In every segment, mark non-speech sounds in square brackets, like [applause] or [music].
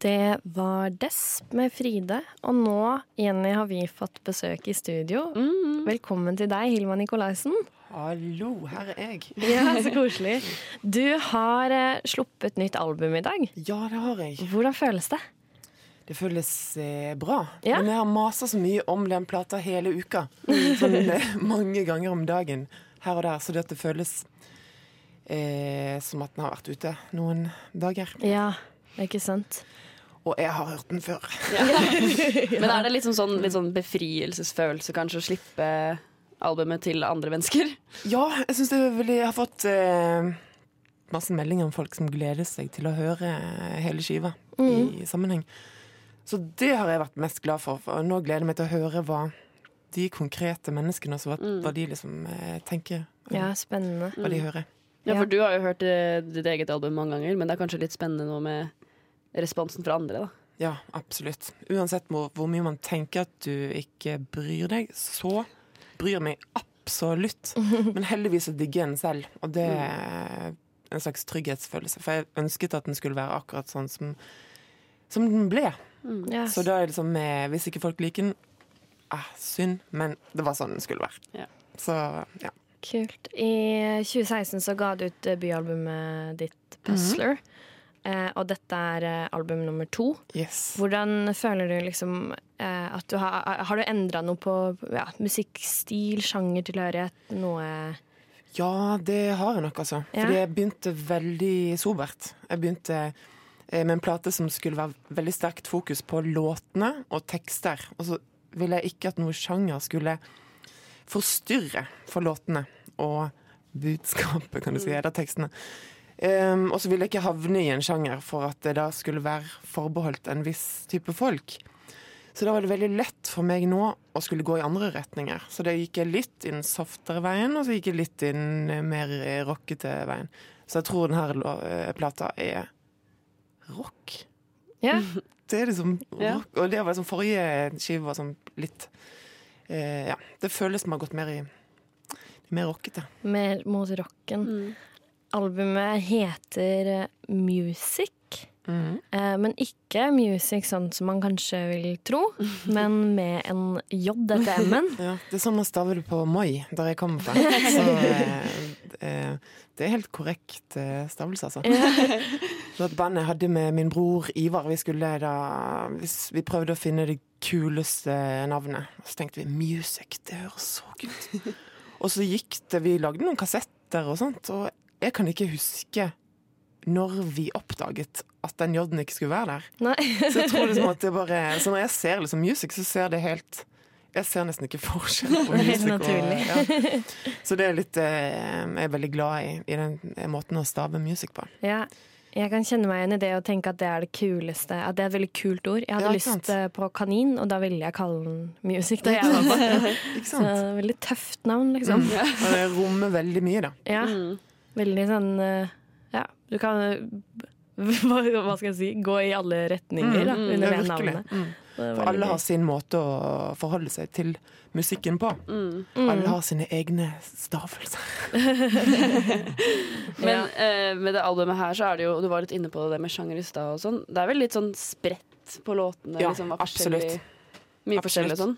Det var Desp med Fride. Og nå, Jenny, har vi fått besøk i studio. Mm. Velkommen til deg, Hilma Nikolaisen. Hallo, her er jeg. Ja, Så [laughs] koselig. Du har eh, sluppet nytt album i dag. Ja, det har jeg. Hvordan føles det? Det føles eh, bra. Ja. Men jeg har masa så mye om den plata hele uka. [laughs] Sånn eh, mange ganger om dagen her og der. Så det, det føles eh, som at den har vært ute noen dager. Ja, ikke sant? Og jeg har hørt den før. [laughs] [laughs] Men er det litt sånn, litt sånn befrielsesfølelse kanskje å slippe albumet til andre mennesker? [laughs] Ja, jeg syns det er veldig Jeg har fått eh, masse meldinger om folk som gleder seg til å høre hele skiva i sammenheng. Så det har jeg vært mest glad for. for nå gleder jeg meg til å høre hva de konkrete menneskene altså, hva, hva de liksom eh, tenker. Ja, spennende. Hva de hører. Ja, Ja. for du har jo hørt eh, ditt eget album mange ganger, men det er kanskje litt spennende nå med responsen fra andre, da. Ja, absolutt. Uansett hvor, hvor mye man tenker at du ikke bryr deg, så bryr jeg meg absolutt. [laughs] Men heldigvis så digger jeg den selv, og det er en slags trygghetsfølelse. For jeg ønsket at den skulle være akkurat sånn som, som den ble. Ja, Så da er det liksom Hvis ikke folk liker den, ah, synd, men det var sånn den skulle være. Ja. Så ja. Kult. I 2016 så ga du ut debutalbumet ditt, 'Puzzler'. eh, og dette er eh, album nummer to. Yes. Hvordan føler du liksom eh, at du har Har du endra noe på ja, musikkstil, sjangertilhørighet, noe Ja, det har jeg nok, altså. Ja. Fordi jeg begynte veldig sobert. Jeg begynte eh, med en plate som skulle være veldig sterkt fokus på låtene og tekster. Og så ville jeg ikke at noe sjanger skulle forstyrre for låtene og budskapet, kan du si, eller tekstene. Um, og så ville jeg ikke havne i en sjanger for at det da skulle være forbeholdt en viss type folk. Så da var det veldig lett for meg nå å skulle gå i andre retninger. Så da gikk jeg litt inn softere veien, og så gikk jeg litt inn eh, mer eh, rockete veien. Så jeg tror denne eh, plata er rock. Ja. [laughs] Det er liksom rock. Og det var liksom forrige skive var sånn litt eh, Ja, det føles som har gått mer i mer rockete. Mer mot rocken. Albumet heter eh, Music. Mm. men ikke music sånn som man kanskje vil tro, [laughs] men med en J etter M-en. [laughs] Ja, det er sånn man staver det på Moi, der jeg kommer fra. [laughs] Så eh, eh, det er helt korrekt eh, stavelse, altså. Så et band jeg hadde med min bror Ivar, vi skulle da Vi prøvde å finne det kuleste navnet. Så tenkte vi music, det høres så kult ut. Og så gikk det Vi lagde noen kassetter og sånt, og jeg kan ikke huske når vi oppdaget at den J-en ikke skulle være der. Nei. Så jeg tror liksom at det bare [laughs] Så når jeg ser liksom music, så ser det helt Jeg ser nesten ikke forskjell på [laughs] music og ja. Så det er litt eh, Jeg er veldig glad i, i den eh, måten å stave music på. Ja. Jeg kan kjenne meg igjen i det og tenke at det er det kuleste. At det er et veldig kult ord. Jeg hadde Ja, lyst sant? eh, på kanin, og da ville jeg kalle den music. Da jeg var på. [laughs] Så veldig tøft navn, liksom. Og det rommer veldig mye, da. Ja. Veldig sånn eh, Ja, du kan [laughs] hva, skal jeg si? Gå i alle retninger da, under Ja, det navnet. Mm. For alle har sin måte å forholde seg til musikken på. Alle har sine egne stavelser. [laughs] Men eh, med det albumet her så er det jo Du var litt inne på det med sjanger i stad og sånn. Det er vel litt sånn spredt på låtene? Ja, liksom, absolutt. Mye forskjellig sånn.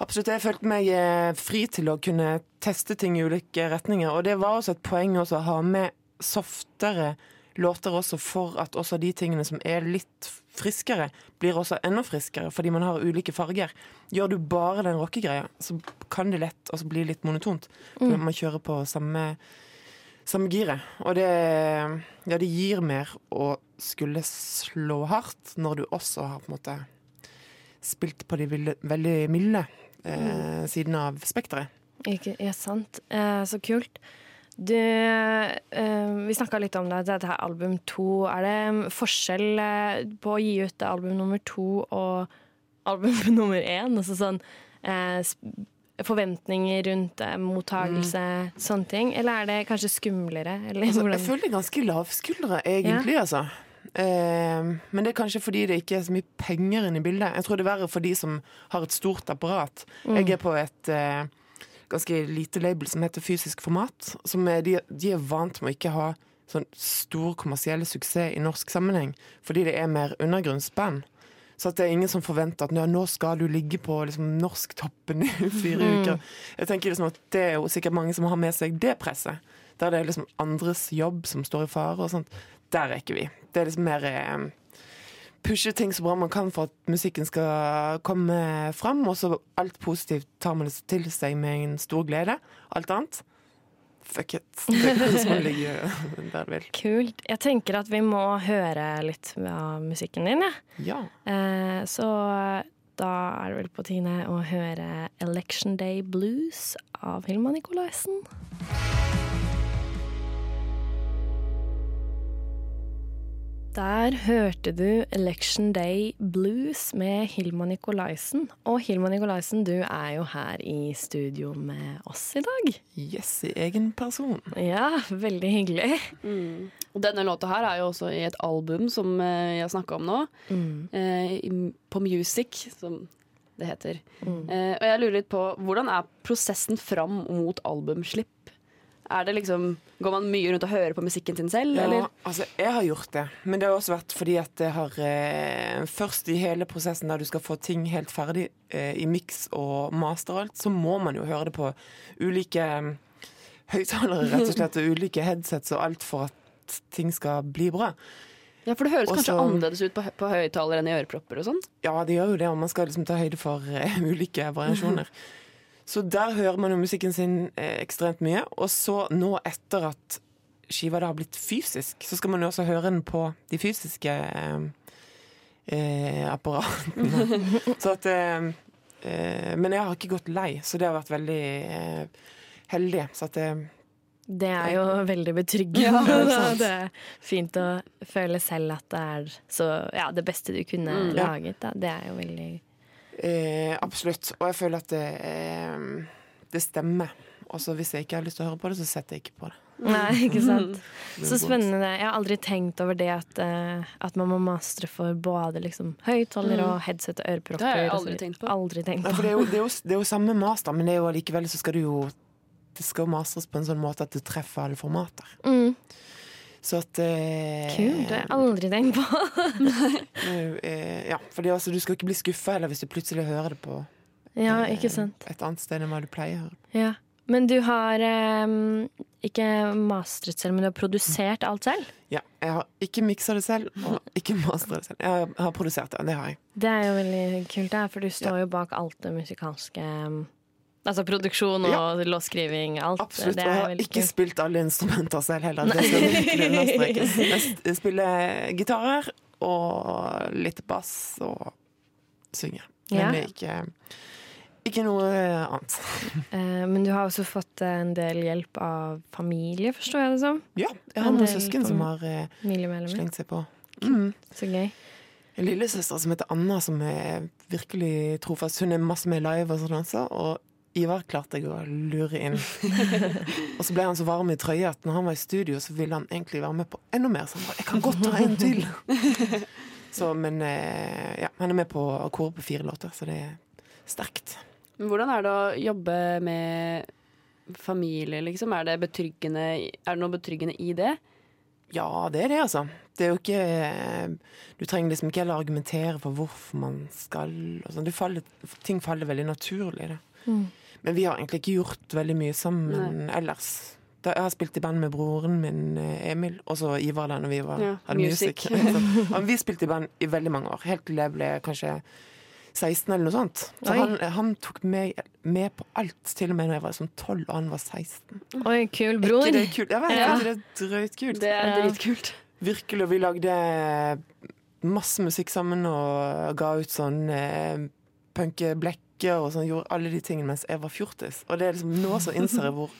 Absolutt. Jeg følte meg eh, fri til å kunne teste ting i ulike retninger. Og det var også et poeng også å ha med softere låter også, for at også de tingene som er litt friskere, blir også enda friskere, fordi man har ulike farger. Gjør du bare den rockegreia, så kan det lett også bli litt monotont. Mm. Man kjører på samme, samme giret. Og det, ja, det gir mer å skulle slå hardt når du også har på en måte spilt på de veldig milde eh, siden av spekteret. Ikke, ja, sant. Eh, så kult. Du, eh, vi snakka litt om det, dette her album to. Er det forskjell eh, på å gi ut album nummer to og album [laughs] nummer én? Altså sånn eh, Forventninger rundt eh, mottagelse, sånne ting? Eller er det kanskje skumlere? Eller, Altså, jeg føler det er ganske lavskuldre, egentlig, altså. Eh, men det er kanskje fordi det ikke er så mye penger inne i bildet. Jeg tror det er verre for de som har et stort apparat. Mm. Jeg er på et eh, ganske lite label som heter Fysisk format. Som er, de, de er vant med å ikke ha sånn stor kommersiell suksess i norsk sammenheng, fordi det er mer undergrunnsband. Så det er ingen som forventer at nå skal du ligge på liksom, norsktoppen i [laughs] fire Mm. uker. Jeg tenker liksom at Det er jo sikkert mange som har med seg det presset. Der det er liksom andres jobb som står i fare og sånt. Der er ikke vi. Det er liksom mer eh, pushe ting så bra man kan for at musikken skal komme fram, og så alt positivt tar man det til seg med en stor glede. Alt annet fuck it. Det kan ligge [laughs] der det vil. Kult. Jeg tenker at vi må høre litt av musikken din, jeg. Ja. Eh, så da er det vel på tide å høre 'Election Day Blues' av Hilma Nikolaisen. Der hørte du 'Election Day Blues' med Hilma Nikolaisen. Og Hilma Nikolaisen, du er jo her i studio med oss i dag. Yes, i egen person. Ja, veldig hyggelig. Mm. Og denne låta her er jo også i et album som eh, jeg snakka om nå. Eh, på Music, som det heter. Eh, og jeg lurer litt på hvordan er prosessen fram mot albumslipp? Er det liksom, Går man mye rundt og hører på musikken sin selv, Ja, eller? altså, jeg har gjort det, men det har også vært fordi at det har eh, Først i hele prosessen der du skal få ting helt ferdig eh, i miks og master og alt, så må man jo høre det på ulike eh, høyttalere, rett og slett, og ulike headsets og alt for at ting skal bli bra. Ja, For det høres Også, kanskje annerledes ut på, på høyttaler enn i ørepropper og sånn? Ja, det gjør jo det, og man skal liksom ta høyde for uh, [laughs] ulike variasjoner. Så der hører man jo musikken sin eh, ekstremt mye. Og så nå etter at skiva da har blitt fysisk, så skal man jo også høre den på de fysiske eh, eh, apparatene. [laughs] så at eh, eh, Men jeg har ikke gått lei, så det har vært veldig eh, heldig. Så at det Det er jo veldig betryggende. Ja, det, [laughs] da. det er fint å føle selv at det er så, ja, det beste du kunne Mm. Ja. laget. Da. Det er jo veldig Eh, absolutt. Og jeg føler at det, eh, det stemmer. Også hvis jeg ikke har lyst til å høre på det, så setter jeg ikke på det. Nei, ikke sant. Så spennende. Jeg har aldri tenkt over det at, eh, at man må mastre for både liksom, høyttaler og headset og ørepropper. Det har jeg aldri tenkt på. Aldri tenkt på. for det er, jo, det, er jo, det er jo samme master, men det er jo allikevel så skal du jo Det skal jo mastres på en sånn måte at du treffer alle formater. Mm, Så at eh, kult. Det har jeg aldri tenkt på. [laughs] eh, Ja, for er altså, du skal ikke bli skuffa heller hvis du plutselig hører det på Ja, eh, ikke sant. et annet sted enn hva du pleier å høre. Ja. Men du har eh, ikke mastret selv, men du har produsert alt selv? Ja, jeg har ikke miksa det selv, og ikke mastra det selv. Jeg har, har produsert det, det har jeg. Det er jo veldig kult, for du står jo bak alt det musikalske um, Altså produksjon og Ja. låtskriving, alt. Absolutt. Det Og jeg har veldig ikke spilt alle instrumenter selv heller. Det skal virkelig understrekes. [laughs] Jeg spiller gitarer og litt bass og synger. Men Ja. er ikke, ikke noe annet. [laughs] Eh, men du har også fått en del hjelp av familie, forstår jeg det som? Ja, jeg har noen søsken som har eh, slengt seg på. Mm. Så gøy. En lillesøster som heter Anna, som er virkelig trofast. Hun er masse med live og sånn også. Og Ivar klarte jeg å lure inn. [laughs] og så ble han så varm i trøya at når han var i studio, så ville han egentlig være med på enda mer. Så han bare 'Jeg kan godt ta en til'. [laughs] så, men eh, ja, han er med på å kore på fire låter, så det er sterkt. Men hvordan er det å jobbe med familie, liksom? Er det, betryggende, er det noe betryggende i det? Ja, det er det, altså. Det er jo ikke Du trenger liksom ikke heller argumentere for hvorfor man skal og sånn. Faller, Ting faller veldig naturlig. Det. Mm. Men vi har egentlig ikke gjort veldig mye sammen ellers. Da, jeg har spilt i band med broren min, eh, Emil, og så Ivar da når vi var, Ja, hadde music. music. [laughs] Vi spilte i band i veldig mange år, helt til jeg ble kanskje 16 eller noe sånt. Så han, han tok meg med på alt, til og med når jeg var sånn 12 og han var 16. Oi, kul Er bror. ikke det kult? Jeg vet, Ja. ikke det er drøytkult. Det er dritkult. Virkelig, og vi lagde masse musikk sammen og ga ut sånn eh, punkeblekker og sånn, gjorde alle de tingene mens jeg var fjortis. Og det er liksom nå så innser jeg hvor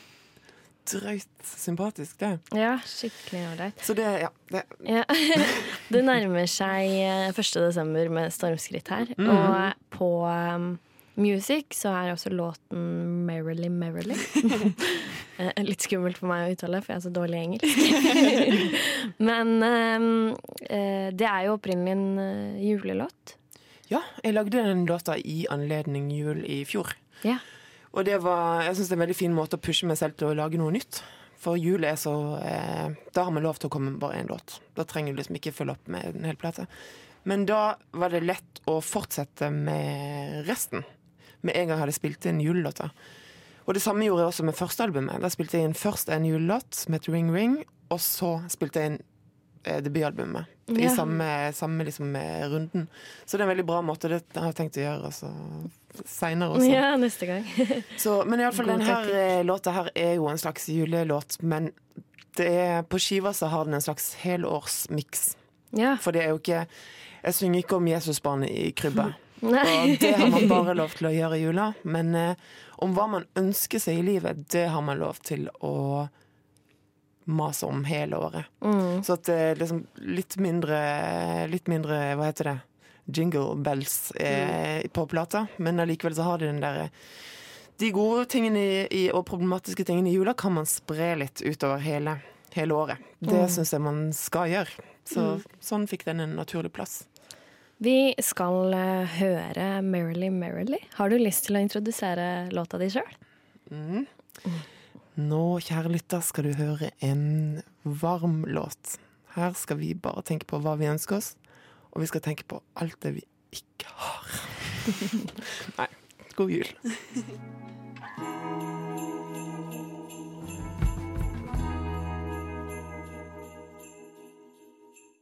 drøyt sympatisk det er. Ja, skikkelig ålreit. Så det, ja. Det, Ja. [laughs] Det nærmer seg eh, 1. desember med stormskritt her. Mm. Og på um, Music så er også låten 'Merrily Merrily'. Eh, [laughs] Litt skummelt for meg å uttale, for jeg er så dårlig i engelsk. [laughs] Men um, eh, det er jo opprinnelig en eh, julelåt. Ja, jeg lagde den låta i anledning jul i fjor. Ja. Og det var, jeg syns det er en veldig fin måte å pushe meg selv til å lage noe nytt. For jul er så eh, Da har vi lov til å komme med bare én låt. Da trenger du liksom ikke følge opp med en hel plate. Men da var det lett å fortsette med resten. Med en gang jeg hadde spilt inn julelåter. Og det samme gjorde jeg også med første albumet. Da spilte jeg inn først en julelåt som het Ring Ring, og så spilte jeg inn eh, debutalbumet. I Ja. samme, samme liksom, eh, runden. Så det er en veldig bra måte. Det har jeg tenkt å gjøre altså, seinere også. Ja, neste gang. [laughs] Så, men iallfall denne eh, låta her er jo en slags julelåt, men det er, på skiva så har den en slags helårsmiks. Ja. For det er jo ikke Jeg synger ikke om Jesusbarnet i krybba. [laughs] Og det har man bare lov til å gjøre i jula. Men eh, om hva man ønsker seg i livet, det har man lov til å mase om hele året. Mm. Så at er liksom litt mindre Litt mindre, hva heter det, jingle bells eh, på plata. Men allikevel så har de den derre De gode tingene i, og problematiske tingene i jula kan man spre litt utover hele, hele året. Det Mm. syns jeg man skal gjøre. Så, Sånn fikk den en naturlig plass. Vi skal eh, høre 'Merrily Merrily'. Har du lyst til å introdusere låta di sjøl? Mm. Nå, kjære lytter, skal du høre en varm låt. Her skal vi bare tenke på hva vi ønsker oss, og vi skal tenke på alt det vi ikke har. [laughs] Nei, god jul. [laughs]